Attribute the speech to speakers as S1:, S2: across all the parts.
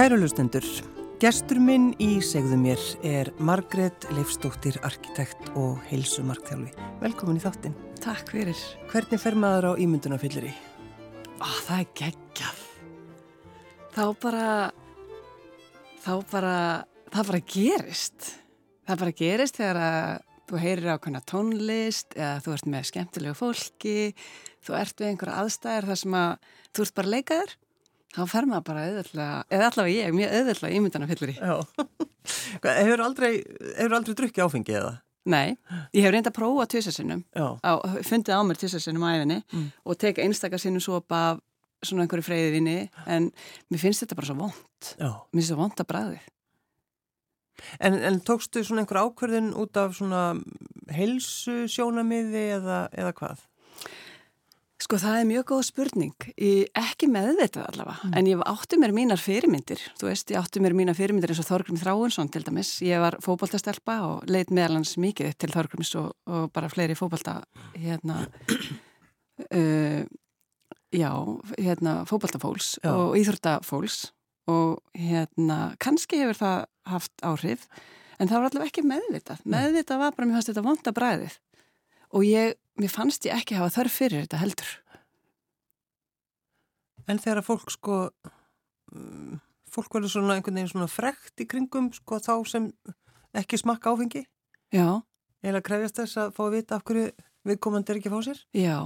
S1: Kæru lustendur, gestur minn í segðu mér er Margret Leifstóttir, arkitekt og heilsumarkþjálfi. Velkomin í þáttinn.
S2: Takk fyrir.
S1: Hvernig fer maður á ímyndunarfyllir í?
S2: Ó, það er geggjað. Þá bara, þá bara, það bara gerist. Það bara gerist þegar að þú heyrir ákveðna tónlist eða þú ert með skemmtilegu fólki, þú ert við einhverja aðstæðir þar sem að þú ert bara leikaður þá fer maður bara auðvitað, eða allavega ég, mjög auðvitað ímyndana fyllir í.
S1: Já. hefur aldrei, aldrei drukkið áfengi eða?
S2: Nei, ég hef reyndið að prófa tvisasinnum, fundið á mér tvisasinnum á æfinni
S1: Mm.
S2: og teka einstakarsinnum svo upp af svona einhverju freyði vinni, en mér finnst þetta bara svo vond.
S1: Já.
S2: Mér finnst þetta vond að bræðið.
S1: En, en tókstu svona einhver ákverðin út af svona heilsu sjónamiði eða, eða hvað?
S2: Sko það er mjög góð spurning, ég, ekki meðvitað allavega, en ég átti mér mínar fyrirmyndir, þú veist, ég átti mér mínar fyrirmyndir eins og Þorgrim Þráinsson til dæmis, ég var fókbaltastelpa og leit meðalans mikið upp til Þorgrims og, og bara fleiri fókbalta, hérna, uh, já, hérna, fókbaltafóls og íþróttafóls og hérna, kannski hefur það haft áhrif, en það var allavega ekki meðvitað, meðvitað var bara, mér fannst þetta vonda bræðið og ég, mér fannst ég ekki hafa þörf fyrir þetta heldur.
S1: En þegar fólk sko, um, fólk verður svona einhvern veginn svona frekt í kringum sko þá sem ekki smakka áfengi?
S2: Já,
S1: Eða krefjast þess að fá að vita af hverju viðkomandi er ekki fá sér?
S2: já,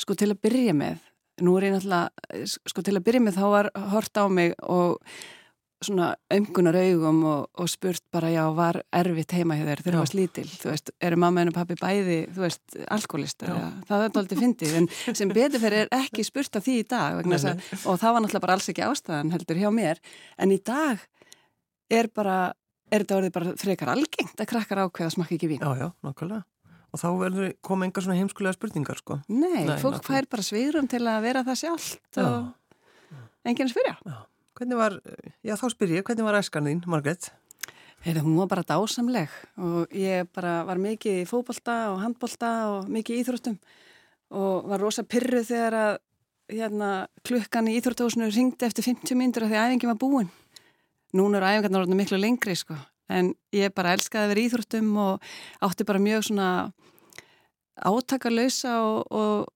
S2: sko til að byrja með, nú er ég náttúrulega, sko til að byrja með þá var hort á mig og svona ömgunar augum og, og spurt bara já, var erfitt heima hjá þér þegar þú varst lítil, þú veist, eru mamma en pappi bæði, þú veist, alkoholistar það er náttúrulega fyndið, en sem betur fyrir er ekki spurt af því í dag vegna þess að, og það var náttúrulega bara alls ekki ástæðan heldur hjá mér, en í dag er bara, er þetta orðið bara frekar algengt að krakkar ákveða smakka ekki vín.
S1: Já, já, nákvæmlega. Og þá verður koma engar svona heimskulega spurningar sko.
S2: Nei,
S1: Nei,
S2: fólk
S1: nákvæmlega.
S2: fær bara svigrum til að vera það sjálft
S1: Já.
S2: og enginn spyrja.
S1: Já. Hvernig var, já þá spyr ég, hvernig var æskan þín, Margrét?
S2: Heyrðu, hún var bara dásamleg og ég bara var mikið í fótbolta og handbolta og mikið í íþróttum og var rosa pyrruð þegar að hérna, klukkan í íþróttahúsinu ringdi eftir 50 myndur af því að æfingin var búin. Núna eru æfingarnar orðinu miklu lengri sko, en ég bara elskaði að vera í íþróttum og átti bara mjög svona átakarlausa og, og,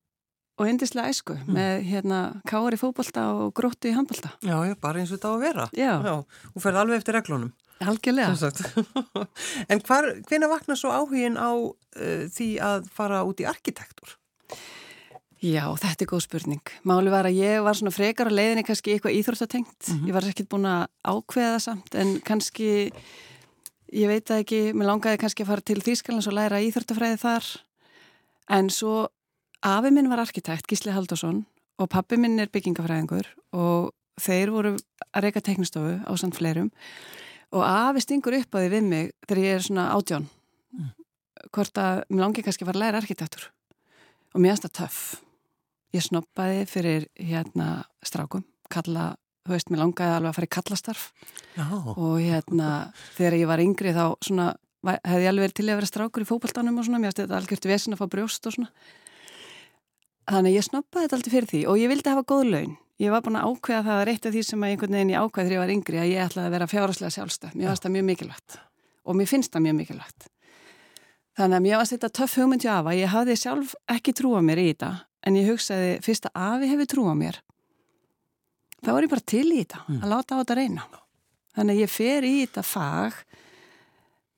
S2: og endislega æsku með hérna kári fótbolta og gróttu í handbolta.
S1: Já, já, bara eins og þetta á að vera.
S2: Já.
S1: Já, þú ferð alveg eftir reglunum.
S2: Algjörlega.
S1: en hvar, hvena vaknar svo áhugin á uh, því að fara út í arkitektur?
S2: Já, þetta er góð spurning. Máli var að ég var svona frekar á leiðinni kannski eitthvað íþróttatengt. Ég var ekkert búin að ákveða það samt en kannski, ég veit það ekki, mér langaði kannski að fara til Þýskalands og læra íþróttafræði þar. En svo afi minn var arkitekt, Gísli Haldursson og pappi minn er byggingafræðingur og þeir voru að reyka teknistofu á samt fleirum og afi stingur upp á því við mig þegar ég er svona átjón. Hvort að mér langi kannski að fara að læra arkitektur og mér finnst það töff. Ég snoppaði fyrir hérna strákum, kalla, þú veist, mér langaði alveg að fara í kallastarf
S1: Já.
S2: og hérna þegar ég var yngri þá svona hefði ég alveg verið til að vera strákur í fókbaltanum og svona, mér finnst þetta algjört vesin að fá brjóst og svona. Þannig að ég snoppaði þetta alltaf fyrir því og ég vildi hafa góð laun. Ég var búin að ákveða það að reitt af því sem að einhvern veginn ég ákveði þegar ég var yngri að ég ætlaði að vera fjáraslega sjálfstæð. Mér finnst það mjög mikilvægt og mér finnst það mjög mikilvægt. Þannig að mér varst þetta töff hugmynd hjá afa. Ég hafði sjálf ekki trúa mér í þetta en ég hugsaði fyrst að afi hefur trúa mér. þá er ég bara til í þetta, að láta á þetta reyna. Þannig að ég fer í þetta fag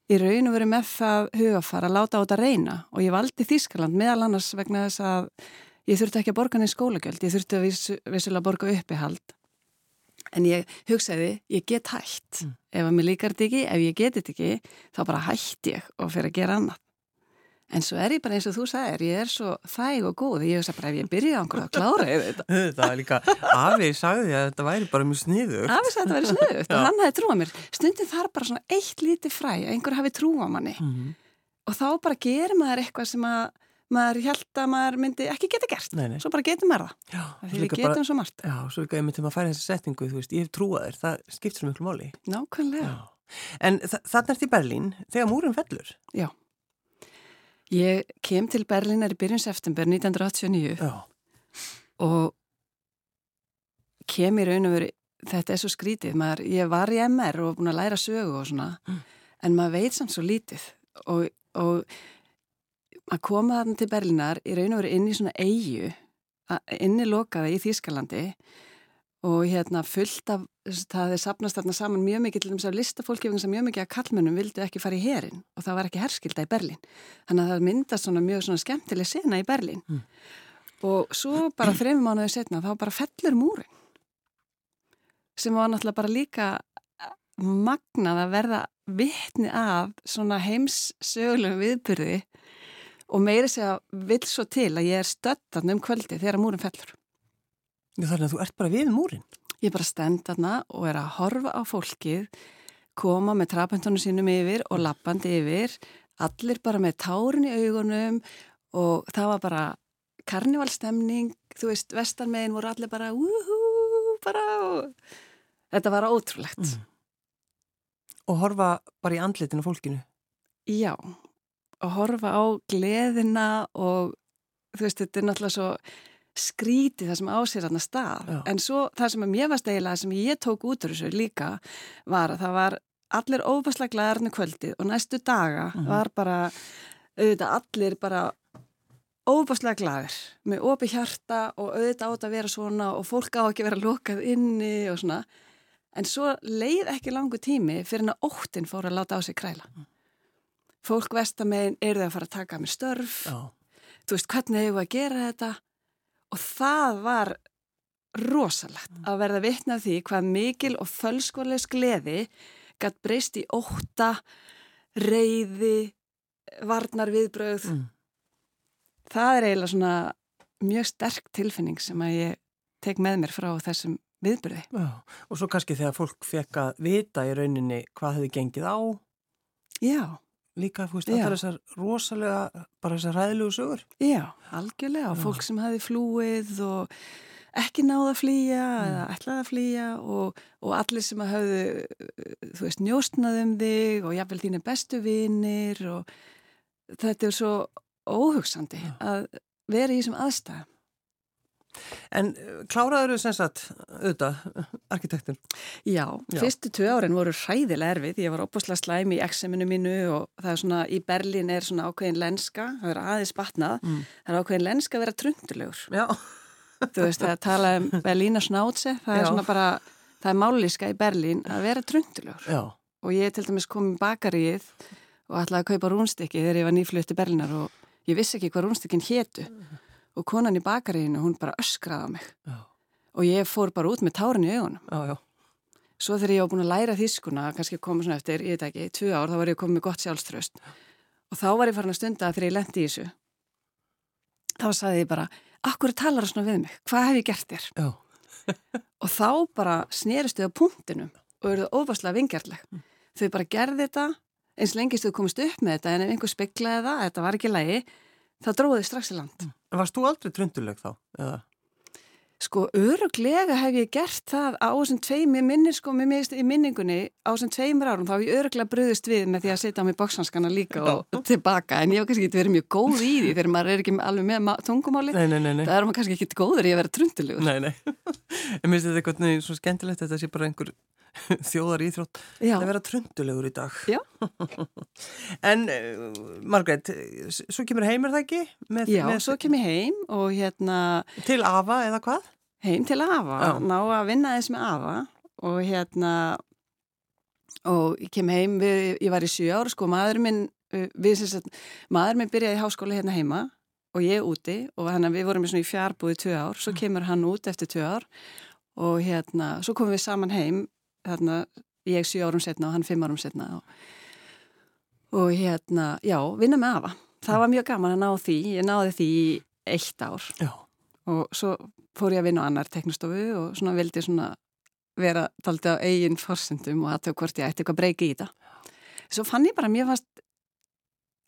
S2: í raun og veru með það hugafar að láta á þetta reyna og ég valdi Þískaland meðal annars vegna þess að ég þurfti ekki að borga neins skólagjöld, ég þurfti að viss, vissulega borga uppihald. En ég hugsaði, ég get hætt. Ef að mér líkar þetta ekki, ef ég get þetta ekki þá bara hætti ég og fyrir að gera annað. En svo er ég bara eins og þú sagðir ég er svo þæg og góð. Ég hugsa bara ef ég byrja á einhverju að klára yfir þetta
S1: Það var líka, Afi sagði að þetta væri bara mjög sniður.
S2: Afi sagði að þetta væri sniðut og hann hafi trúað mér. Stundin þarf bara svona eitt lítið fræ einhver hafi trúað manni.
S1: Mhm.
S2: og þá bara gerir maður eitthvað sem að maður held að maður myndi ekki geta gert
S1: Nei, nei.
S2: svo bara getur maður það
S1: Já,
S2: því við getum
S1: bara-
S2: svo margt
S1: Já, svo líka einmitt til maður að færa þessi setningu, þú veist, ég hef trúað þér, það skiptir svo miklu máli.
S2: nákvæmlega
S1: En þa þarna ert í Berlín, þegar múrin fellur.
S2: Já. Ég kem til Berlínar í byrjun september 1989
S1: Já.
S2: og kem í raun og veru þetta er svo skrítið, maður, ég var í MR og búin að læra sögu og svona mm. en maður veit samt svo lítið og, og að koma þarna til Berlinar í raun og veru inn í svona eigu inni lokaða í Þýskalandi og hérna fullt af það er sapnast þarna saman mjög mikið til þess að listafólki sem mjög mikið að kallmennum vildu ekki fara í herin og það var ekki herskilda í Berlin þannig að það myndast svona mjög svona skemmtileg sena í Berlin mm. og svo bara þrejum mánuðið setna þá bara fellur múrin sem var náttúrulega bara líka magnað að verða vittni af svona heimssögulegum viðbyrði og meiri segja vil svo til að ég er stöttan um kvöldi þegar múrin fellur
S1: Þannig að þú ert bara við múrin?
S2: Ég er bara stendarna og er að horfa á fólkið, koma með trapendunum sínum yfir og lappandi yfir, allir bara með tárin í augunum og það var bara karnivalstemning, þú veist, vestarmegin voru allir bara úhú, bara og þetta var ótrúlegt. Mm.
S1: Og horfa bara í andlitinu fólkinu?
S2: Já, og horfa á gleðina og þú veist, þetta er náttúrulega svo skrítið það sem ásér þarna stað Já. en svo það sem að mér varst eiginlega sem ég tók út úr þessu líka var að það var allir ófærslega glæðarni kvöldið og næstu daga mhm. -huh. var bara auðvitað allir bara ófærslega glæðir með opi hjarta og auðvitað átt að vera svona og fólk á ekki vera lokað inni og svona en svo leið ekki langu tími fyrir að óttin fór að láta á sig kræla mm. -huh. Fólk vestamegin eru það að fara að taka með störf Já. þú veist hvernig hefur að gera þetta og það var rosalegt mm. að verða vitna því hvað mikil og fölskvarlegs gleði gætt breyst í óta, reyði, varnar viðbröð. Mm. Það er eiginlega svona mjög sterk tilfinning sem að ég tek með mér frá þessum viðbröði.
S1: Já, og svo kannski þegar fólk fekk að vita í rauninni hvað hefði gengið á.
S2: Já
S1: líka, þú veist, alltaf þessar rosalega, bara þessar ræðilegu sögur.
S2: Já, algjörlega, og fólk sem hafi flúið og ekki náða að flýja mm. eða ætlaði að flýja og, og allir sem hafðu, þú veist, njóstnaðum þig og jáfnvel þínu bestu vinnir og þetta er svo óhugsandi Já. að vera í þessum aðstæðum.
S1: En eh, kláraður þau sem sagt auðvitað, arkitektun?
S2: Já, Já, fyrstu tvö árin voru hræðilega erfið, ég var opaslega slæm í examinu mínu og það er svona, í Berlin er svona ákveðin lenska, það er aðeins batnað, mm. það er ákveðin lenska að vera trundulegur.
S1: Já.
S2: Þú veist, það tala um Berlína snátsef, það Já. er svona bara, það er máliska í Berlín að vera trundulegur.
S1: Já.
S2: Og ég til dæmis kom í bakaríið og ætlaði að kaupa rúnstykki þegar ég var nýflutt í Berlínar og ég vissi ekki hvað rúnstykkin hétu. Mm og konan í bakaríinu, hún bara öskraði á mig. Já. og ég fór bara út með tárin í augunum.
S1: Já,
S2: svo þegar ég á búin að læra þískuna kannski koma svona eftir, ég veit ekki, tvö ár þá var ég komið með gott sjálfströst og þá var ég farin að stunda þegar ég lendi í þessu þá saði ég bara akkur talar það svona við mig, hvað hef ég gert þér? Og þá bara snýristu á punktinum og eruðu ofaslega vingjarleg mm. þau bara gerði þetta eins lengist þau komist upp með þetta en ef einhver speklaði það, þetta var ekki lægi þá dróði strax í land.
S1: Mm. Varst þú aldrei trunduleg þá? Eða?
S2: Sko, öruglega hef ég gert það á þessum tveim, ég minnir sko, mér minnist í minningunni á þessum tveimur árum, þá hef ég öruglega bröðist við með því að setja á mig bóksanskana líka og tilbaka, en ég hef kannski ekki verið mjög góð í því þegar maður er ekki alveg með tungumáli,
S1: nei, nei, nei,
S2: það er maður kannski ekki góður í að vera trundulegur.
S1: Nei, nei, en minnst þetta eitthvað svo skemmtilegt, þetta sé bara einhver þjóðar íþrótt að vera tröndulegur í dag en uh, Margreit svo kemur heimur það ekki?
S2: Með, Já, með... svo kemur heim og hérna
S1: Til Ava eða hvað?
S2: Heim til Ava, Já. ná að vinna þess með Ava og hérna og ég kem heim við, ég var í sjö ár sko, maður minn uh, við, sagt, maður minn byrjaði í háskóla hérna heima og ég úti og hann við vorum í fjárbúið tvö ár, svo mm. kemur hann út eftir tvö ár og hérna, svo komum við saman heim þarna ég sjö árum setna og hann fimm árum setna og, og hérna, já, vinna með afa. Það var mjög gaman að ná því, ég náði því í eitt ár
S1: já.
S2: og svo fór ég að vinna á annar teknistofu og svona vildi svona vera taldi á eigin forsendum og aðtöku hvort ég ætti eitthvað breyki í þetta. Svo fann ég bara, mér fannst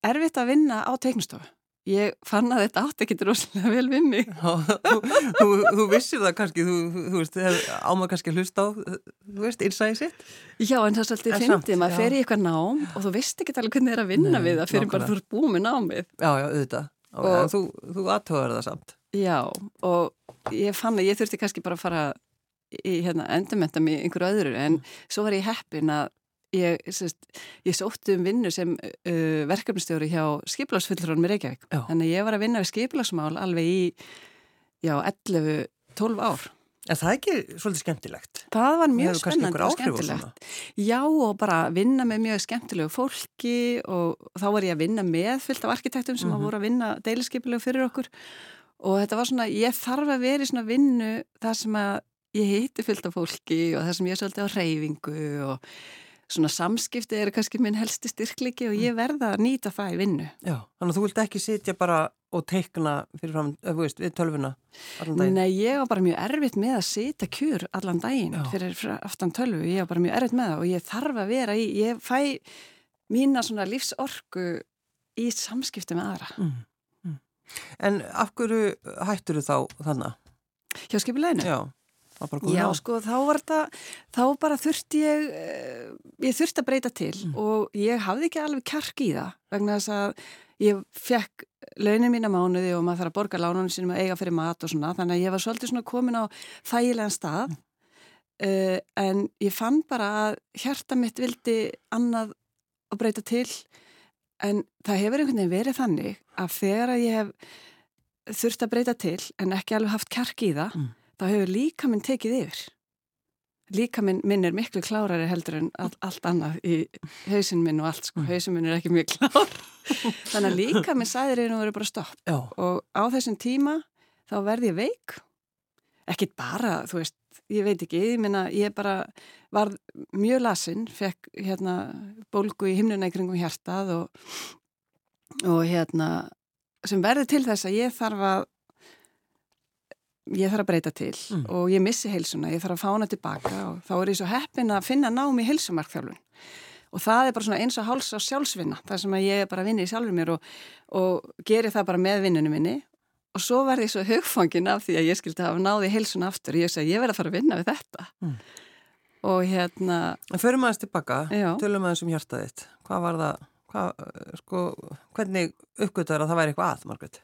S2: erfitt að vinna á teknistofu Ég fann að þetta átt ekki droslega vel við mig.
S1: Já, þú, þú, þú vissir það kannski, þú, þú veist, ámað kannski að hlusta á, þú veist, innsæði sitt.
S2: Já, en það er svolítið fyndið, maður fer í eitthvað nám og þú veist ekki alveg hvernig það er að vinna Nei, við það fyrir bara þú ert búið með námið.
S1: Já, já, auðvitað. Og, og þú, þú aðtöðar það samt.
S2: Já, og ég fann að ég þurfti kannski bara að fara í hérna, endurmenta mig einhverju öðru en mm. svo var ég heppin að ég, ég sótti um vinnu sem uh, verkefnistjóri hjá skipilagsfullurinn með Reykjavík. Já. Þannig að ég var að vinna við skipilagsmál alveg í já, 11-12 ár.
S1: En það er ekki svolítið skemmtilegt?
S2: Það var mjög spennandi og skemmtilegt. Já og bara vinna með mjög skemmtilegu fólki og þá var ég að vinna með fyllt af arkitektum sem mm -hmm. voru að vinna deiliskeipilegu fyrir okkur og þetta var svona, ég þarf að vera í svona vinnu þar sem að ég hitti fyllt af fólki og þar sem ég er svolítið á reyfingu og svona samskipti eru kannski minn helsti styrkliki og ég verða að nýta það í vinnu.
S1: Já, þannig að þú vilt ekki sitja bara og teikna fyrir fram, þú veist, við tölvuna allan daginn.
S2: Nei, ég var bara mjög erfitt með að sitja kjur allan daginn Já. fyrir aftan tölvu, ég var bara mjög erfitt með það og ég þarf að vera í, ég fæ mína svona lífsorku í samskipti með aðra. Mm, mm.
S1: En af hverju hættur þú þá þannig?
S2: Hjá skipileginu?
S1: Já.
S2: Já, sko, þá var þetta, þá bara þurfti ég, eh, ég þurfti að breyta til mm. og ég hafði ekki alveg kjark í það vegna þess að ég fekk launin mín að mánuði og maður þarf að borga lánunum sínum að eiga fyrir mat og svona, þannig að ég var svolítið svona komin á þægilegan stað mm. uh, en ég fann bara að hjarta mitt vildi annað að breyta til en það hefur einhvern veginn verið þannig að þegar að ég hef þurfti að breyta til en ekki alveg haft kjark í það mm þá hefur líka minn tekið yfir. Líka minn, minn er miklu klárari heldur en all, allt annað í hausin minn og allt, sko, mm. hausin minn er ekki mjög klár. Þannig að líka minn sæðir einu verið bara stopp. Já. Og á þessum tíma þá verði ég veik, ekkit bara, þú veist, ég veit ekki, ég minna, ég bara var mjög lasinn, fekk hérna bólgu í himnuna í kringum hjartað og, og hérna sem verði til þess að ég þarf að ég þarf að breyta til mm. og ég missi heilsuna, ég þarf að fá hana tilbaka og þá er ég svo heppin að finna námi í heilsumarkþjálfun og það er bara svona eins og háls á sjálfsvinna, það sem að ég bara vinni í sjálfur mér og, og geri það bara með vinnunum minni og svo verði ég svo hugfangin af því að ég skildi að hafa náði heilsuna aftur og ég segi ég verði að fara að vinna við þetta mm. og hérna
S1: Förum aðeins tilbaka, já. tölum aðeins um hjartaðitt hvað var það, hvað, sko hvernig uppgötar að það væri eitthvað að, Margret?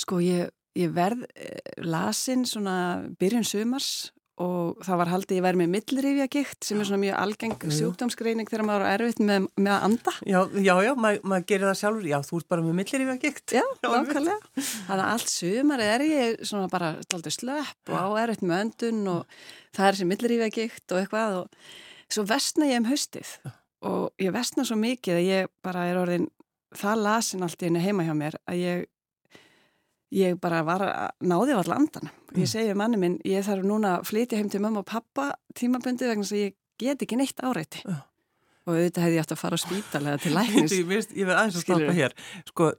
S2: Sko ég ég verð eh, lasin svona byrjun sumars og það var haldið ég verð með millrifja gikt sem er svona mjög algeng sjúkdómsgreining þegar maður er erfitt með, með að anda.
S1: Já, já, já maður mað gerir það sjálfur, já, þú ert bara með millrifja gikt.
S2: Já, nákvæmlega. Þannig að allt sumar er ég svona bara slöpp og erfitt með öndun og það er þessi millrifja gikt og eitthvað og svo vestna ég um haustið og ég vestna svo mikið að ég bara er orðin það lasin allt í henni heima hjá mér að ég ég bara var að náði á allandan ég mm. segi manni minn, ég þarf núna að flytja heim til mamma og pappa tímabundi vegna að ég get ekki neitt áreiti. Uh. og auðvitað hefði ég átt að fara á spítalega til læknis.
S1: Ég verði aðeins að stoppa hér. Sko,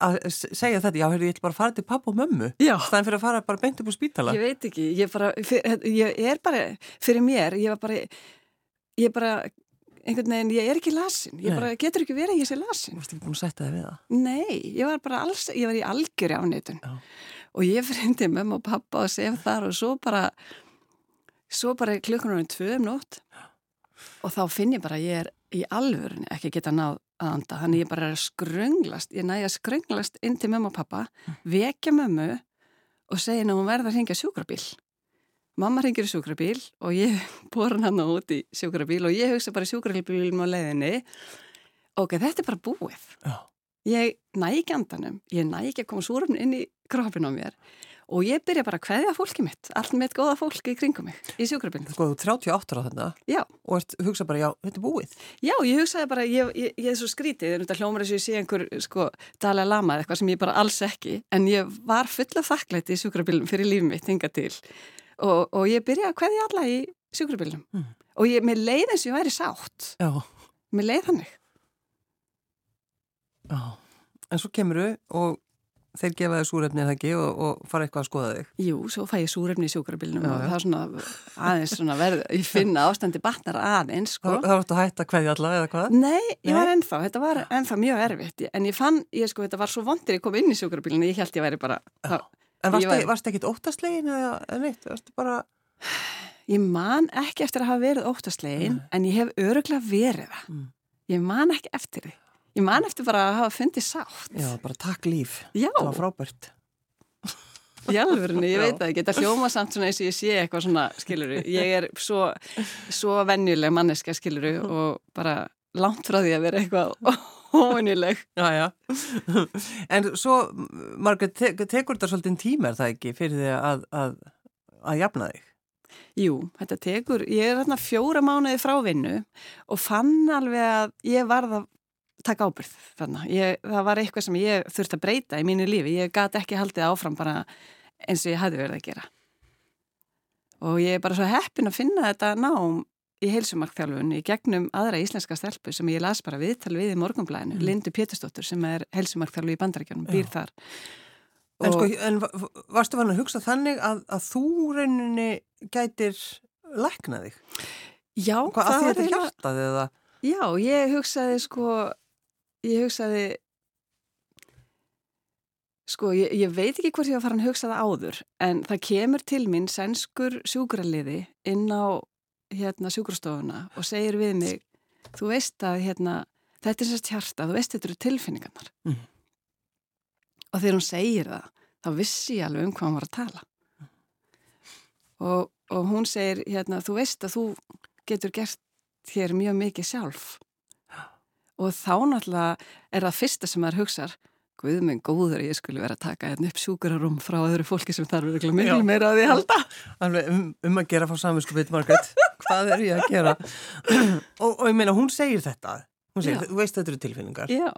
S1: að segja þetta, já, heyrðu, ég ætla bara að fara til pappa og mömmu. Staðin fyrir að fara bara beint upp á spítala.
S2: Ég veit ekki, ég, bara, fyr, ég er bara fyrir mér, ég var bara ég bara einhvern veginn, ég er ekki lasin. Ég bara, getur ekki verið að ég sé lasin?
S1: Þú varst ekki búin að setja það við það?
S2: Nei, ég var bara alls, ég var í algjöri afnitun og ég frindi mömmu og pappa og sef þar og svo bara svo bara klukkunum tvö um nótt. Og þá finn ég bara ég er í alvörun ekki geta náð að anda. Þannig ég bara er að skrönglast ég næja að skrönglast inn til mömmu og pappa vekja mömmu og segja að hún verða að ringja sjúkrabíl Mamma ringir í sjúkrabíl og ég bor hann út í sjúkrabíl og ég hugsa bara sjúkrabílum á leiðinni ok, þetta er bara búið. Já. Ég næ ekki andanum, ég næ ekki að koma súrun inn í kroppin á mér og ég byrja bara að hveðja fólki mitt, allt með góða fólki í kringum mig í sjúkrabílum.
S1: Sko, þú 38 á þetta?
S2: Já.
S1: Og ert, hugsa bara, já, þetta er búið?
S2: Já, ég hugsaði bara, ég, ég, ég er svo skrítið, þetta hljómar þess að ég sé einhver, sko, Dalai Lama eða eitthvað sem ég bara alls ekki, en ég var fulla þakklætti í sjúkrabílum fyrir lífið mitt hinga til og, og ég byrjaði að hvaðja alla í sjúkrabílum mm. og ég, mér leið eins og ég væri sátt
S1: Já.
S2: mér leið þannig
S1: Já, en svo kemur þau og þeir gefa þig súrefni eða ekki og, og fara eitthvað að skoða þig
S2: Jú, svo fæ ég súrefni í sjúkrabílunum og það er svona aðeins svona verð ég finna ástandi batnar aðeins sko.
S1: Það var þetta að hætta hverja alla eða hvað?
S2: Nei, ég Nei. var ennþá, þetta var ennþá mjög erfitt en ég fann, ég sko, þetta var svo vondir ég kom inn í sjúkrabílunum, ég held ég væri bara það,
S1: En varst það var... ekkit óttastlegin eða neitt? Varstu bara...
S2: Ég man ekki eftir að hafa verið óttastlegin mm. en ég hef öruglega verið það. Mm. Ég man ekki eftir því. Ég man eftir bara að hafa fundið sátt.
S1: Já, bara takk líf.
S2: Já.
S1: Það var frábært.
S2: Jálfurni, ég veit það ekki, þetta hljóma samt svona eins og ég sé eitthvað svona, skiluru, ég er svo, svo venjuleg manneska, skiluru, og bara langt frá því að vera eitthvað óvenjuleg.
S1: Já, já, en svo, Margrét, te tekur þetta svolítið tíma er það ekki fyrir því að, að, að jafna þig?
S2: Jú, þetta tekur, ég er hérna fjóra mánuði frá vinnu og fann alveg að ég varð að taka ábyrð þarna. Ég, það var eitthvað sem ég þurfti að breyta í mínu lífi. Ég gati ekki haldið áfram bara eins og ég hafði verið að gera. Og ég er bara svo heppin að finna þetta nám í heilsumarkþjálfun í gegnum aðra íslenska stelpu sem ég las bara viðtal við í morgunblæðinu, mm. Lindu Pétursdóttur sem er heilsumarkþjálfu í bandarækjunum, býr þar.
S1: En, sko, en varstu fann að hugsa þannig að, að þú rauninni gætir læknaði?
S2: Já,
S1: Hvað, það var þetta hjartaði eða?
S2: Já, ég hugsaði sko ég hugsaði sko, ég, ég veit ekki hvort ég var farin að hugsa það áður en það kemur til mín sænskur sjúkraliði inn á hérna sjúkrastofuna og segir við mig þú veist að hérna þetta er sérst hjarta, þú veist þetta eru tilfinningarnar mm. og þegar hún segir það þá vissi ég alveg um hvað hann var að tala mm. og, og hún segir hérna þú veist að þú getur gert þér mjög mikið sjálf og þá náttúrulega er það fyrsta sem maður hugsar Guð minn góður ég skulle vera að taka hérna upp sjúkurarum frá öðru fólki sem þarf verið miklu meira að því halda.
S1: Um, um að gera fá saminsku bit, Margret. Hvað er ég að gera? og, og ég meina, hún segir þetta. Hún segir, þú veist þetta eru tilfinningar.
S2: Já.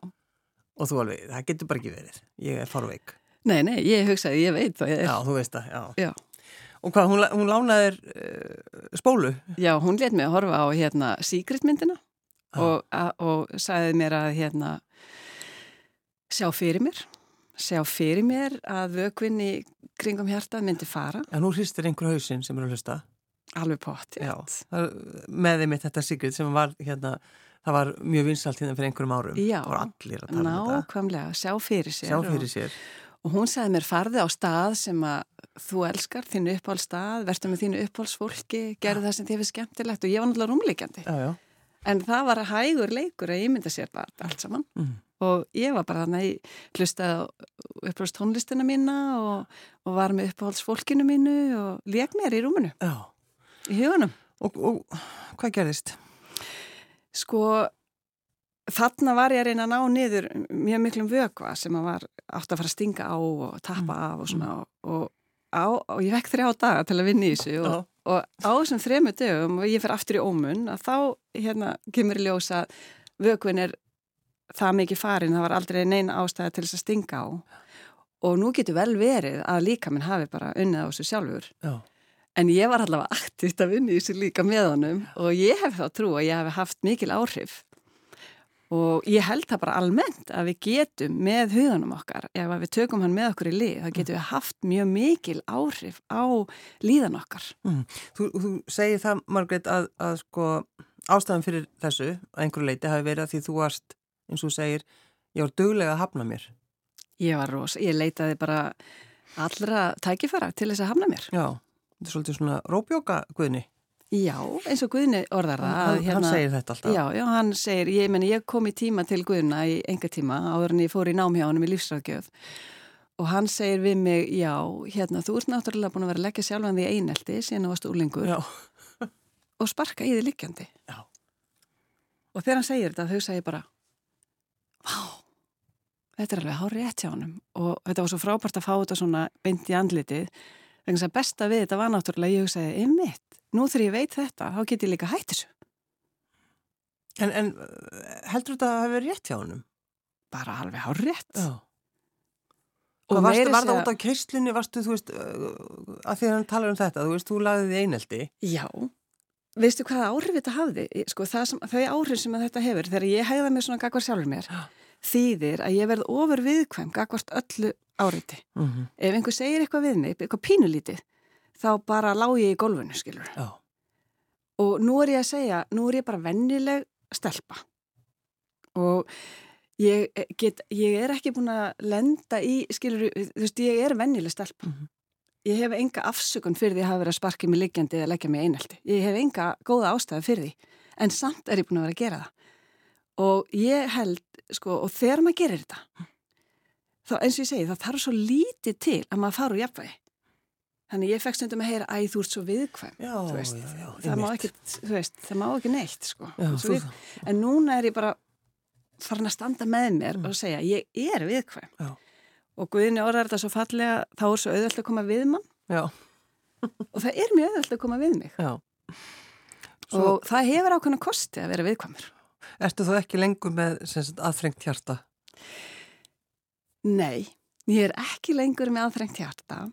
S1: Og þú alveg, það getur bara ekki verið. Ég er farveik.
S2: Nei, nei, ég hugsaði, ég veit það.
S1: Já, þú veist það,
S2: já.
S1: Já. Og hvað, hún, hún lánaðir uh, spólu?
S2: Já, hún let mig að horfa á hérna síkritmyndina og, og sagði mér að hérna sjá fyrir mér. Sjá fyrir mér að vökvinni kringum hjartað myndi fara.
S1: Já, nú hristir einhver hausinn sem eru að hlusta.
S2: Alveg pott,
S1: já Með þeim eitt þetta sigrið sem var hérna það var mjög vinsalt hérna fyrir einhverjum árum.
S2: Já,
S1: um
S2: nákvæmlega, sjá fyrir sér
S1: Sjá fyrir sér.
S2: Og, og hún sagði mér farði á stað sem að þú elskar, þínu uppáhaldstað verður með þínu uppáhaldsfólki gerðu það sem þið hefur skemmtilegt. Og ég var náttúrulega rúmleikandi
S1: Já, já.
S2: En það var hægur leikur að ímynda sér bara allt saman. Mm. Og ég var bara þannig að hlustaði uppáhalds tónlistina mína og, og var með uppáhalds fólkinu mínu og leik mér í rúmunu
S1: Já.
S2: í hugunum.
S1: Og, og hvað gerðist?
S2: Sko þarna var ég að reyna að ná niður mjög miklum vögva sem að var átt að fara að stinga á og tappa mm. af og svona mm. og, á, og ég vekk þrjá daga til að vinna í þessu og, og á þessum þremu dögum og ég fer aftur í ómun að þá hérna kemur í ljósa vökvin er það mikið farin, það var aldrei neina ástæða til þess að stinga á og nú getur vel verið að líka minn hafi bara unnið á þessu sjálfur
S1: Já.
S2: en ég var allavega aktivt að vinna í þessu líka með honum og ég hef þá trú að ég hef haft mikil áhrif og ég held það bara almennt að við getum með hugunum okkar, ef við tökum hann með okkur í lið, þá getum við haft mjög mikil áhrif á líðan okkar.
S1: Mm. Þú, þú segir það, Margreit, að, að sko ástæðan fyrir þessu, að einhverju leiti hafi verið að því þú varst, eins og segir, ég var döglega að hafna mér.
S2: Ég var ros, ég leitaði bara allra tækifara til þess að hafna mér.
S1: Já, þetta er svolítið svona rópjóka guðni.
S2: Já, eins og Guðni orðar það.
S1: Hann, hérna, hann segir þetta alltaf.
S2: Já, já, hann segir, ég, meni, ég kom í tíma til Guðna í enga tíma áður en ég fór í námhjáðunum í lífsræðgjöf og hann segir við mig, já, hérna, þú ert náttúrulega búin að vera að leggja sjálfan því einelti síðan þú varst úlingur og sparka í því liggjandi.
S1: Já.
S2: Og þegar hann segir þetta, þau segir bara, vá, þetta er alveg hárið ett hjá hann og þetta var svo frábært að fá þetta svona beint í andlitið, þannig að besta við þetta var náttúrulega, ég hugsaði, einmitt nú þegar ég veit þetta, þá get ég líka hætt þessu.
S1: En, en heldur þetta að það hefur verið rétt hjá hannum?
S2: Bara alveg hár rétt.
S1: Já. Og varstu, var það út á keistlunni, varstu, þú veist, uh, að því að hann talar um þetta, þú veist, þú lagði því eineldi.
S2: Já, veistu hvaða áhrif þetta hafði? Sko, sem, þau áhrif sem þetta hefur, þegar ég hægða mig svona gagvar sjálfur mér, Já. þýðir að ég verð ofur viðkvæm gagvart öllu áriti. Mm -hmm. Ef einhver segir eitthvað við mig, eitthvað pínulítið, þá bara lág ég í golfinu, skilur.
S1: Já.
S2: Og nú er ég að segja, nú er ég bara vennileg stelpa. Og ég, get, ég er ekki búin að lenda í, skilur, þú veist, ég er vennileg stelpa. Mm -hmm. Ég hef enga afsökun fyrir því að hafa verið að sparkja mig liggjandi eða leggja mig einhaldi. Ég hef enga góða ástæði fyrir því. En samt er ég búin að vera að gera það. Og ég held, sko, og þegar maður gerir þetta, þá eins og ég segi, það þarf svo lítið til að maður fara úr jafnvægi Þannig ég fekk stundum að heyra að þú ert svo viðkvæm.
S1: Já,
S2: veist,
S1: já, já.
S2: Það má, ekki, veist, það má ekki neitt, sko.
S1: Þú,
S2: en núna er ég bara farin að standa með mér mm. og segja, ég er viðkvæm. Og Guðinni orðar þetta svo fallega, þá er svo auðvöld að koma við mann.
S1: Já.
S2: og það er mjög auðvöld að koma við mig. Svo... Og það hefur ákveðna kosti að vera viðkvæmur.
S1: Ertu þú ekki lengur með aðfrengt hjarta?
S2: Nei, ég er ekki lengur með aðfrengt hjarta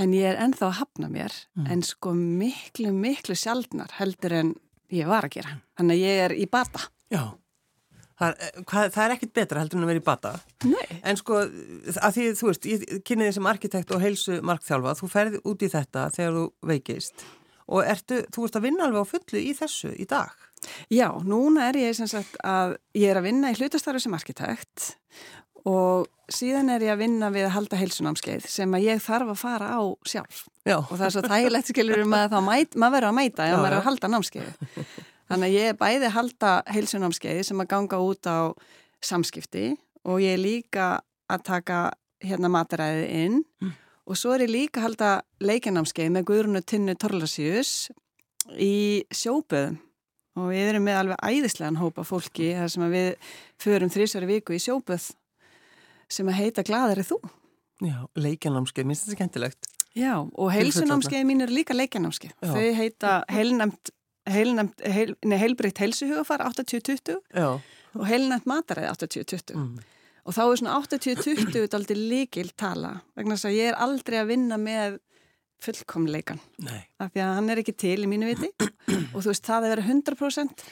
S2: en ég er ennþá að hafna mér mm. en sko miklu, miklu sjaldnar heldur en ég var að gera. Þannig að ég er í bata.
S1: Já, það er, hvað, það er ekkit betra heldur en að vera í bata.
S2: Nei.
S1: En sko, að því þú veist, ég kynni þið sem arkitekt og heilsu markþjálfa, þú ferði út í þetta þegar þú veikist og ertu, þú ert að vinna alveg á fullu í þessu í dag.
S2: Já, núna er ég sem sagt að ég er að vinna í hlutastarfi sem arkitekt og síðan er ég að vinna við að halda heilsunámskeið sem að ég þarf að fara á sjálf
S1: já.
S2: og það er svo þægilegt skilur um að mæt, maður verður að mæta ef maður er að halda námskeið þannig að ég er bæði að halda heilsunámskeið sem að ganga út á samskipti og ég er líka að taka hérna mataræðið inn mm. og svo er ég líka að halda leikinámskeið með Guðrunu Tinnu Torlasjus í sjóböðum og við erum með alveg æðislegan hópa fólki þar sem við förum þrísverju viku í sjóböð sem að heita Glaðari þú.
S1: Já, leikjarnámskeið, minnst þetta skemmtilegt.
S2: Já, og heilsunámskeið mín eru líka leikjarnámskeið. Þau heita heilnæmt, heil, heilbriðt heilsuhugafar 80-20 og heilnæmt mataræði 80-20. Mm. Og þá er svona 80-20 aldrei líkil tala vegna þess að ég er aldrei að vinna með fullkomleikan.
S1: Nei.
S2: Af því að hann er ekki til í mínu viti og þú veist það að vera 100%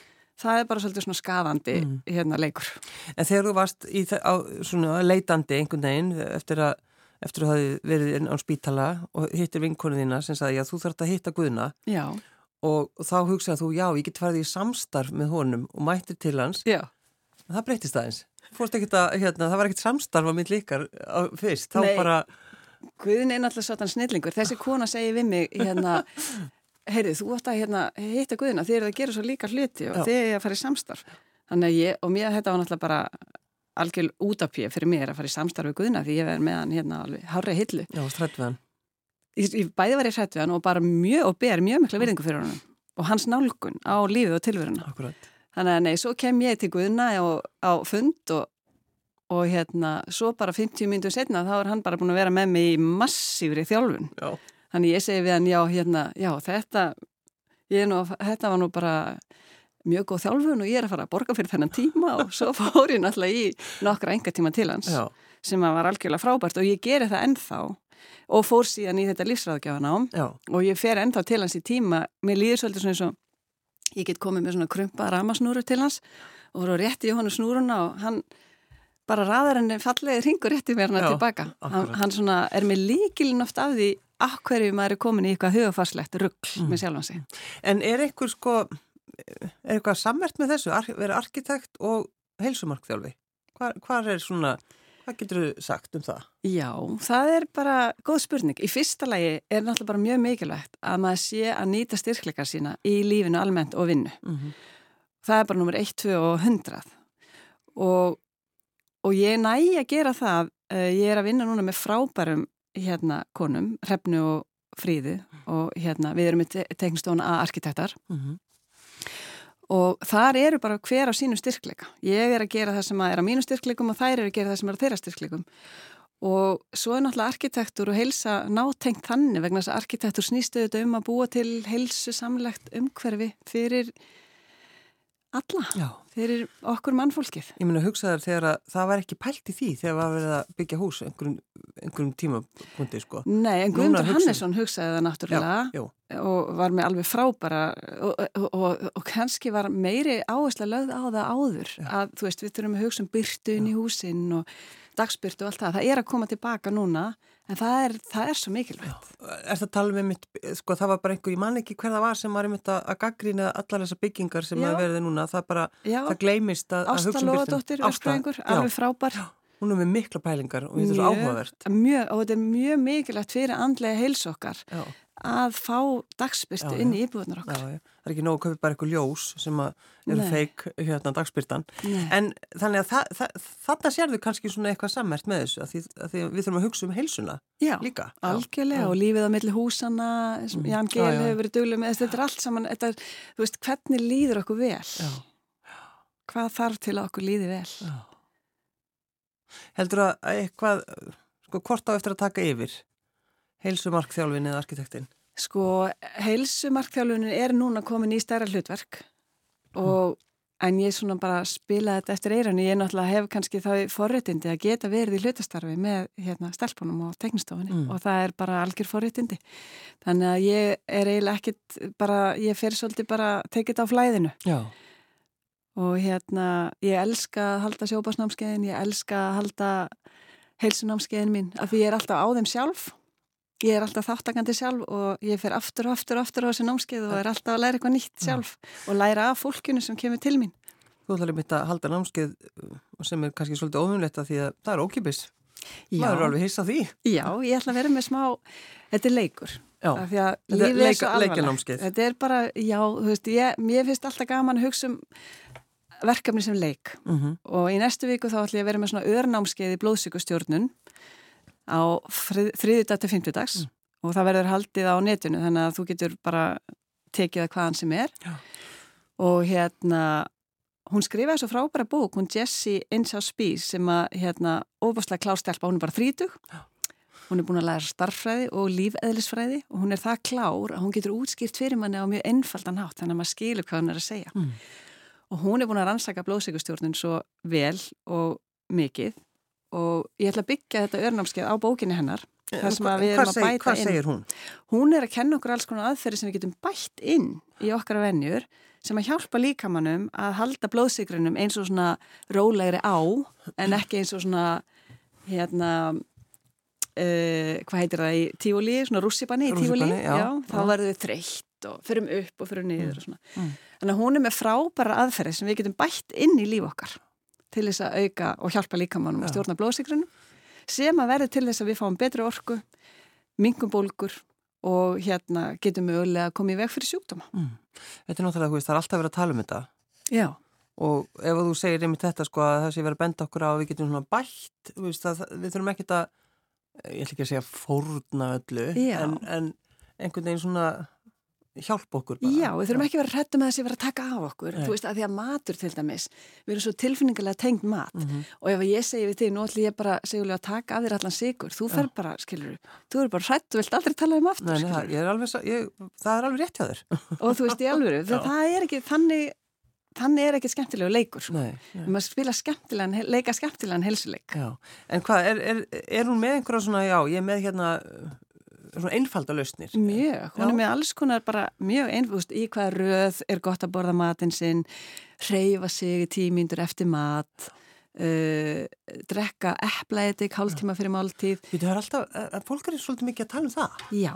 S2: það er bara svolítið svona skafandi mm. hérna leikur.
S1: En þegar þú varst í, á, svona leitandi einhvern veginn eftir að, eftir að hafi verið á spítala og hittir vinkonu þína sem sagði að þú þarfst að hitta Guðna
S2: já.
S1: Og þá hugsaði þú já, ég get farið í samstarf með honum og mættir til hans.
S2: Já.
S1: Það breytist aðeins. Að, hérna, það var ekkert samstarf á mitt líkar fyrst. Þá
S2: Nei.
S1: bara...
S2: Guðin er náttúrulega svona snillingur. Þessi kona segi við mig hérna heyrðu, þú ætti að hérna, hitta Guðina þið eru að gera svo líka hluti og Já. þið er að fara í samstarf þannig að ég, og mér þetta var náttúrulega bara algjör útapjöf fyrir mér að fara í samstarf við Guðina því ég verði með hann hérna alveg hárið hillu
S1: Já, strætt við hann
S2: bæði var ég hrætt við hann og bara mjög og ber mjög mikla virðingu fyrir hann og hans nálgun á lífið og tilveruna.
S1: Akkurat.
S2: Þannig að nei, svo kem ég til Guðina og, á fund og, og hérna, svo bara 50 mínutur setna þá er hann bara búin að vera með mig í massífri þjálfun.
S1: Já.
S2: Þannig ég segi við hann, já, hérna, já, þetta, nú, þetta var nú bara mjög góð þjálfun og ég er að fara að borga fyrir þennan tíma. Og svo fór ég náttúrulega í nokkra enga tíma til hans
S1: já.
S2: sem var algjörlega frábært og ég geri það ennþá og fór síðan í þetta lífsræðgjafan á og ég fer ennþá til hans í tíma, mér líður svolítið svona eins og ég get komið með svona krumpa ramasnúru til hans og voru rétt í honum snúruna og hann bara raðar henni fallegi ringur rétti mér hann tilbaka. Hann, hann svona er með líkilin oft af því akkverju maður er komin í eitthvað hugafarslegt ruggl mm. með sjálfan sig.
S1: En er eitthvað sko, er eitthvað samvert með þessu, Ar verið arkitekt og heilsumarkþjálfi? Hvar, hvar er svona, hvað getur þú sagt um það?
S2: Já, það er bara góð spurning. Í fyrsta lagi er náttúrulega bara mjög mikilvægt að maður sé að nýta styrkleikar sína í lífinu almennt og vinnu. Mm -hmm. Það er bara nummer 1, 2 og 100 og, og ég næ að gera það, eh, ég er að vinna núna með frábærum hérna konum, Hrefnu og Fríðu og hérna við erum með teknistofna að arkitektar mm -hmm. Og þar eru bara hver á sínu styrkleika. Ég er að gera það sem er á mínu styrkleikum og þær eru að gera það sem er á þeirra styrkleikum og svo er náttúrulega arkitektur og heilsa nátengt þannig vegna þess að arkitektur snýstu auðvitað um að búa til heilsu samlegt umhverfi fyrir alla.
S1: Já
S2: fyrir okkur mannfólkið.
S1: Ég meina hugsaðar þegar að það var ekki pælt í því þegar það var verið að byggja hús einhverjum, einhverjum tímapunkti sko.
S2: Nei, en Guðmundur Hannesson hugsaði það náttúrulega já, og var með alveg frábara og, og, og, og kannski var meiri áhersla lögð á það áður já. að þú veist við þurfum að hugsa um byrtun í húsinn og dagsbyrtu og allt það. Það er að koma tilbaka núna En það er, það er svo mikilvægt.
S1: Er það að tala með mitt, sko það var bara einhver, ég man ekki hver það var sem var einmitt að gaggrýna allar þessar byggingar sem að verði núna, það bara, Já. það gleymist að, að hugsa um
S2: byrjun. Ásta Lóadóttir, verðsprængur, alveg frábær. Já.
S1: Hún er með mikla pælingar og þetta er svo áhugavert.
S2: Mjög, og þetta er mjög mikilvægt fyrir andlega heilsokkar Já. Að fá dagspyrtu inn í íbúðunar okkar. Já, já.
S1: Það er ekki nógu að köpa bara eitthvað ljós sem eru feik hérna dagspyrtan. Nei. En þannig að þa þa þarna sérðu kannski svona eitthvað sammert með þessu að því, að því við þurfum að hugsa um heilsuna
S2: já,
S1: líka.
S2: Já, algjörlega og lífið á milli húsana, mm. Jan Gehl hefur verið duglega með, þetta er allt saman, þetta er, þú veist, hvernig líður okkur vel? Já. Hvað þarf til að okkur líði vel? Já.
S1: Heldur að eitthvað, sko, hvort á eftir að taka yfir? Heilsumarkþjálfin eða arkitektin?
S2: Sko, heilsumarkþjálfunin er núna komin í stærra hlutverk og en ég svona bara spila þetta eftir eiranu, ég náttúrulega hef kannski þá forréttindi að geta verið í hlutastarfi með hérna stelpunum og teknistofunni mm. og það er bara algjör forréttindi þannig að ég er eiginlega ekkit bara, ég fer svolítið bara tekið á flæðinu Já. og hérna ég elska að halda sjópasnámskeiðin, ég elska að halda heilsunámskeiðin mín af því ég er alltaf á þeim sjálf Ég er alltaf þáttakandi sjálf og ég fer aftur og aftur og aftur á þessu námskeið og er alltaf að læra eitthvað nýtt sjálf ja. og læra af fólkinu sem kemur til mín.
S1: Þú ætlar einmitt að halda námskeið sem er kannski svolítið óhunlegt að því að það er ókipis. Maður eru alveg hissa því.
S2: Já, ég ætla að vera með smá, þetta er leikur. Já,
S1: þetta er leika, leikanámskeið.
S2: Þetta er bara, já, þú veist, ég, mér finnst alltaf gaman að hugsa um verkefni sem leik uh mhm. -huh. og í næstu viku þá ætla ég að vera með svona öðrnámskeið í blóðsíkustjórnun á þriðdag til fymtudags mm. og það verður haldið á netinu þannig að þú getur bara tekið að hvaðan sem er Já. og hérna hún skrifaði svo frábæra bók, hún Jessie Insá Spís sem að hérna óbúslega klástelpa, hún er bara þrítug Já. hún er búin að læra starffræði og lífeðlisfræði og hún er það klár að hún getur útskýrt fyrir manni á mjög einfaldan hátt þannig að maður skilur hvað hún er að segja mm. og hún er búin að rannsaka blóðsíkustjórnun svo vel og mikið og ég ætla að byggja þetta örnámskeið á bókinni hennar þar sem við erum að bæta inn.
S1: Hvað segir hún?
S2: Hún er að kenna okkur alls konar aðferði sem við getum bætt inn í okkar vennjur sem að hjálpa líkamannum að halda blóðsikrunum eins og svona rólegri á en ekki eins og svona hérna uh, hvað heitir það í tífúli, svona rússipanni í já, þá verður við þreytt og förum upp og förum niður mm. og svona. Mm. Þannig að hún er með frábæra aðferði sem við getum bætt inn í líf okkar til þess að auka og hjálpa líkamannum að stjórna blóðsikrunum sem að verði til þess að við fáum betri orku, mingum bólkur og hérna getum við öll að koma í veg fyrir sjúkdóma. Mm.
S1: Þetta er náttúrulega, veist, það er alltaf verið að tala um þetta.
S2: Já.
S1: Og ef þú segir einmitt þetta sko að það sé verið að benda okkur á að við getum svona bætt, veist, við þurfum ekki að, ég ætla ekki að segja fórna öllu, en, en einhvern veginn svona hjálpa okkur bara.
S2: Já, við þurfum ekki að vera hrettum að þessi vera að taka af okkur. Nei. þú veist, að því að matur til dæmis við erum svo tilfinningarlega tengt mat. Mm -hmm. og ef ég segi við þig, nú ætlum ég bara segjulega að taka af þér allan sigur, þú fer bara skilur, þú er bara hrætt, þú vilt aldrei tala um aftur
S1: Nei, er alveg, ég, það er alveg rétt hjá þér.
S2: Og þú veist, í alveg, það er ekki þannig, þannig er ekki skemmtilegu leikur Nei, nei. maður spila skemmtilegan leika skemmtilegan helsuleik
S1: Já, en hvað, er, er, er einfalda lausnir.
S2: Mjög, hún er með alls konar bara mjög einfaldust í hvað röð er gott að borða matinn sinn, reyfa sig í tímyndur eftir mat, uh, drekka eplaetik, hálftíma fyrir máltíð.
S1: Þú veist, alltaf, fólk er svolítið mikið að tala um það.
S2: Já,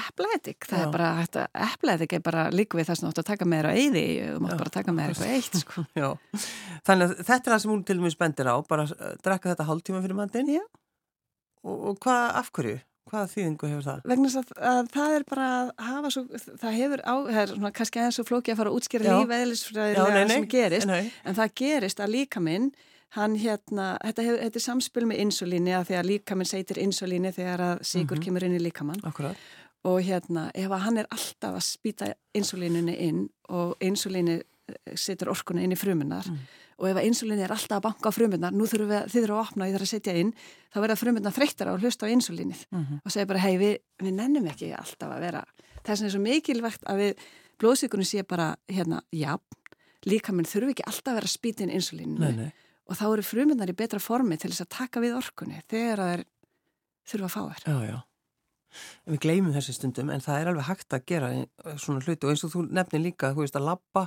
S2: eplaetik, það Já. er bara, eplaetik er bara líka við það sem þú átt að taka með þér á eyði, þú mátt bara taka með þér eitthvað eitt, sko.
S1: Já, þannig að þetta er það sem hún til og með spendir á, bara drekka þetta hálftíma fyrir matinn. Já. Og, og hvað, af hverju? Hvaða þýðingu hefur það?
S2: Vegna að, að það er bara að hafa svo, það hefur á, það er svona kannski aðeins svo flóki að fara að útskýra lífæðilisfræðilega sem gerist, nei. en það gerist að líka minn, hann hérna, þetta, hefur, þetta er samspil með insulíni að því að líka minn seitir insulíni þegar að síkur mm -hmm. kemur inn í líkamann.
S1: Akkurat.
S2: Og hérna, ef að hann er alltaf að spýta insulíninu inn og insulíni setur orkuna inn í frumunar, mm. og ef insulín er alltaf að banka á frumundar, nú þurfum við, þið þurfum að opna og ég þarf að setja inn, þá verða frumundar þreyttar á að hlusta á insulínið mm -hmm. og segja bara hei við, við nennum ekki alltaf að vera. Það er svo mikilvægt að við blóðsíkunum sé bara hérna, já líka minn þurfum ekki alltaf að vera spýtin insulínu og þá eru frumundar í betra formi til þess að taka við orkunni þegar það er þurfa að fá
S1: En við gleymum þessi stundum en það er alveg hægt að gera svona hluti. Og eins og þú nefnir líka, þú veist að labba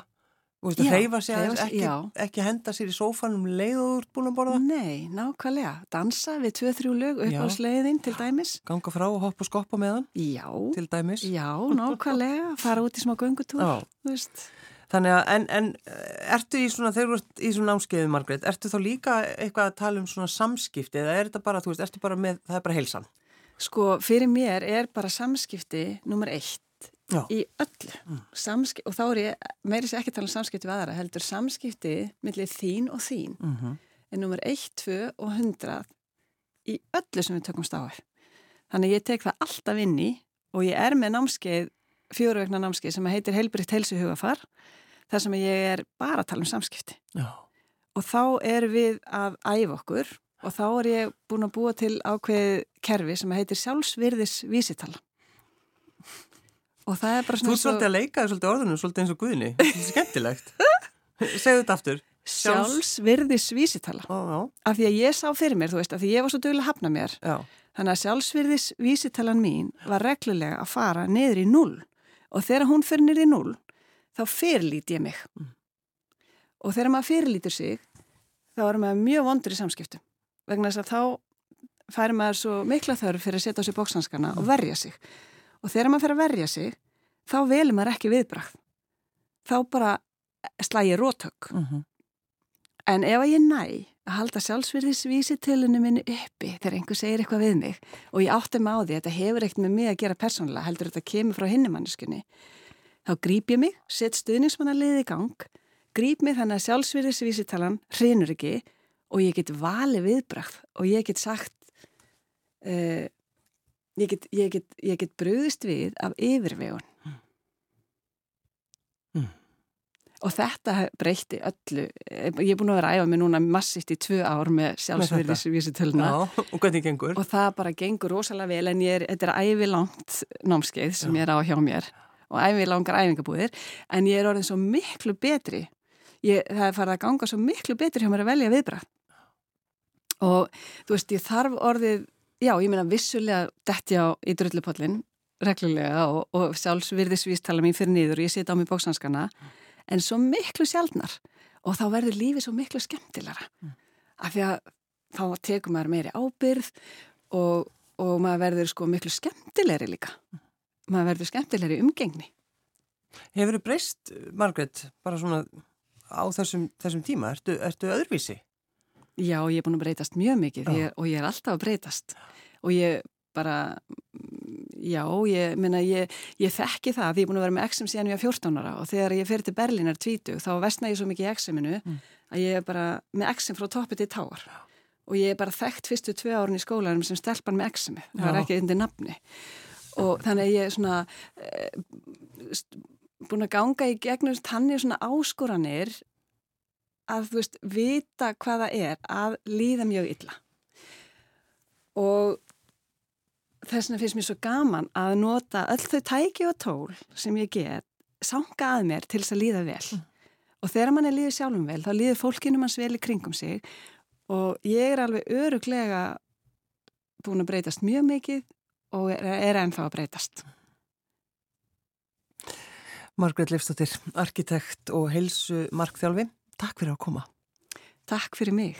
S1: Þú veist að hreyfa sig aðeins, ekki, ekki henda sér í sófanum leið og þú ert búin að borða?
S2: Nei, nákvæmlega. Dansa við tvö-þrjú lög upp á sleiðin til dæmis.
S1: Ganga frá og hoppa og skoppa með hann?
S2: Já.
S1: Til dæmis?
S2: Já, nákvæmlega. Fara út í smá göngutúr, þú veist.
S1: Þannig að, en, en ertu í svona, þegar þú ert í svona námskeiðu, Margreit, ertu þá líka eitthvað að tala um svona samskipti eða er þetta bara, þú veist, ertu bara með, það er bara heilsan?
S2: Sko, fyrir mér er bara samskipti nummer eitt Já. í öllu. Samskip, og þá er ég, meiri sér ekki tala um samskipti við aðra, heldur samskipti millir þín og þín mm -hmm. er nummer 1, 2 og 100 í öllu sem við tökum stáður þannig ég tek það alltaf inn í og ég er með námskeið fjóruvegna námskeið sem heitir Heilbriðt heilsuhugafar þar sem ég er bara að tala um samskipti Já. og þá er við að æfa okkur og þá er ég búin að búa til ákveð kerfi sem heitir sjálfsvirðis vísitala og það er bara
S1: svona Þú er svolítið að leika svolítið orðunum svolítið eins og guðni. Þetta er skemmtilegt. Segðu þetta aftur.
S2: Sjálfsvirðis vísitala ó, af því að ég sá fyrir mér, þú veist, af því ég var svo dögulega að hafna mér. Já. þannig að sjálfsvirðis vísitalan mín var reglulega að fara niður í null og þegar hún fyrir niður í null þá fyrirlíti ég mig. Mm. og þegar maður fyrirlítur sig þá er maður mjög vondur í samskiptum. Vegna þess að þá færi maður svo mikla þörf fyrir að setja á sig bóksanskana mm. og verja sig og þegar maður fer að verja sig þá velur maður ekki viðbrakt þá bara slægir rótök mhm. -huh. en ef ég næ að halda sjálfsverðisvísitölunum minni uppi þegar einhver segir eitthvað við mig og ég átti mig á því að þetta hefur ekkert með mig að gera persónulega heldur þetta kemur frá hinnumanniskunni þá grýp ég mig, set stuðningsmannalið í gang grýp mig þannig að sjálfsverðisvísitalan hrinur ekki og ég get valið viðbrakt og ég get sagt uh, ég get, ég get, ég get bröðist við af yfirvegun. Mm. Og þetta breytti öllu. Ég er búin að vera æfa mig núna massist í tvö ár með sjálfsverðisvísitöluna
S1: og hvernig gengur?
S2: og það bara gengur rosalega vel en er, þetta er ævilangt námskeið sem Já. ég er á hjá mér. Og ævilangar æfingabúðir. En ég er orðin svo miklu betri. Ég, það er farið að ganga svo miklu betri hjá mér að velja viðbræð og þú veist ég þarf orðið Já, ég meina vissulega detti á í drullupollin reglulega og, og sjálfsvirðisvístala mín fyrir nýður og ég sita á mig bóksanskana mm. en svo miklu sjálfnar og þá verður lífið svo miklu skemmtilara mm. af því að þá tekum maður meiri ábyrð og, og maður verður sko miklu skemmtilegri líka mm. maður verður skemmtilegri umgengni
S1: Hefur þið breyst, Margret, bara svona á þessum, þessum tíma, ertu, ertu öðruvísi?
S2: Já, ég er búin að breytast mjög mikið ég, og ég er alltaf að breytast. Og ég bara, já, ég, minna, ég, ég þekki það því ég er búin að vera með exum síðan ég er 14 ára og þegar ég fyrir til Berlínar 20 þá vestna ég svo mikið í exuminu mm. að ég er bara með exum frá toppið til táar. Og ég er bara þekkt fyrstu tvei árun í skólanum sem stelpan með exumi, það er ekki undir nafni. Og þannig að ég er svona e, búin að ganga í gegnum tanni svona áskoranir að þú veist, vita hvaða er að líða mjög illa. Og þess vegna finnst mér svo gaman að nota öll þau tæki og tól sem ég get sanga að mér til þess að líða vel. Mm. og þegar mann er líðið sjálfum vel þá líður fólkinu manns vel í kringum sig. Og ég er alveg öruglega búin að breytast mjög mikið og er, er ennþá að breytast.
S1: Margret Leifstóttir, arkitekt og heilsu markþjálfi Takk fyrir að koma.
S2: Takk fyrir mig.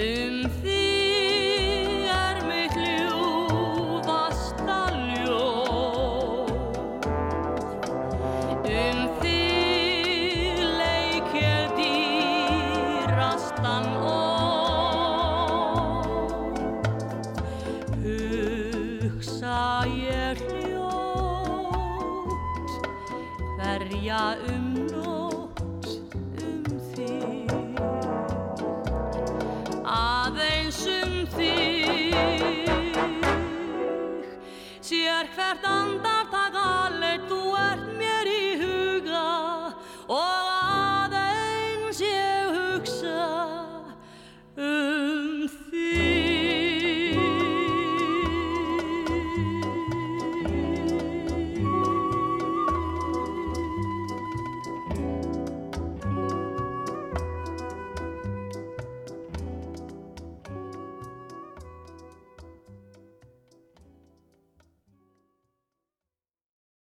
S3: Sér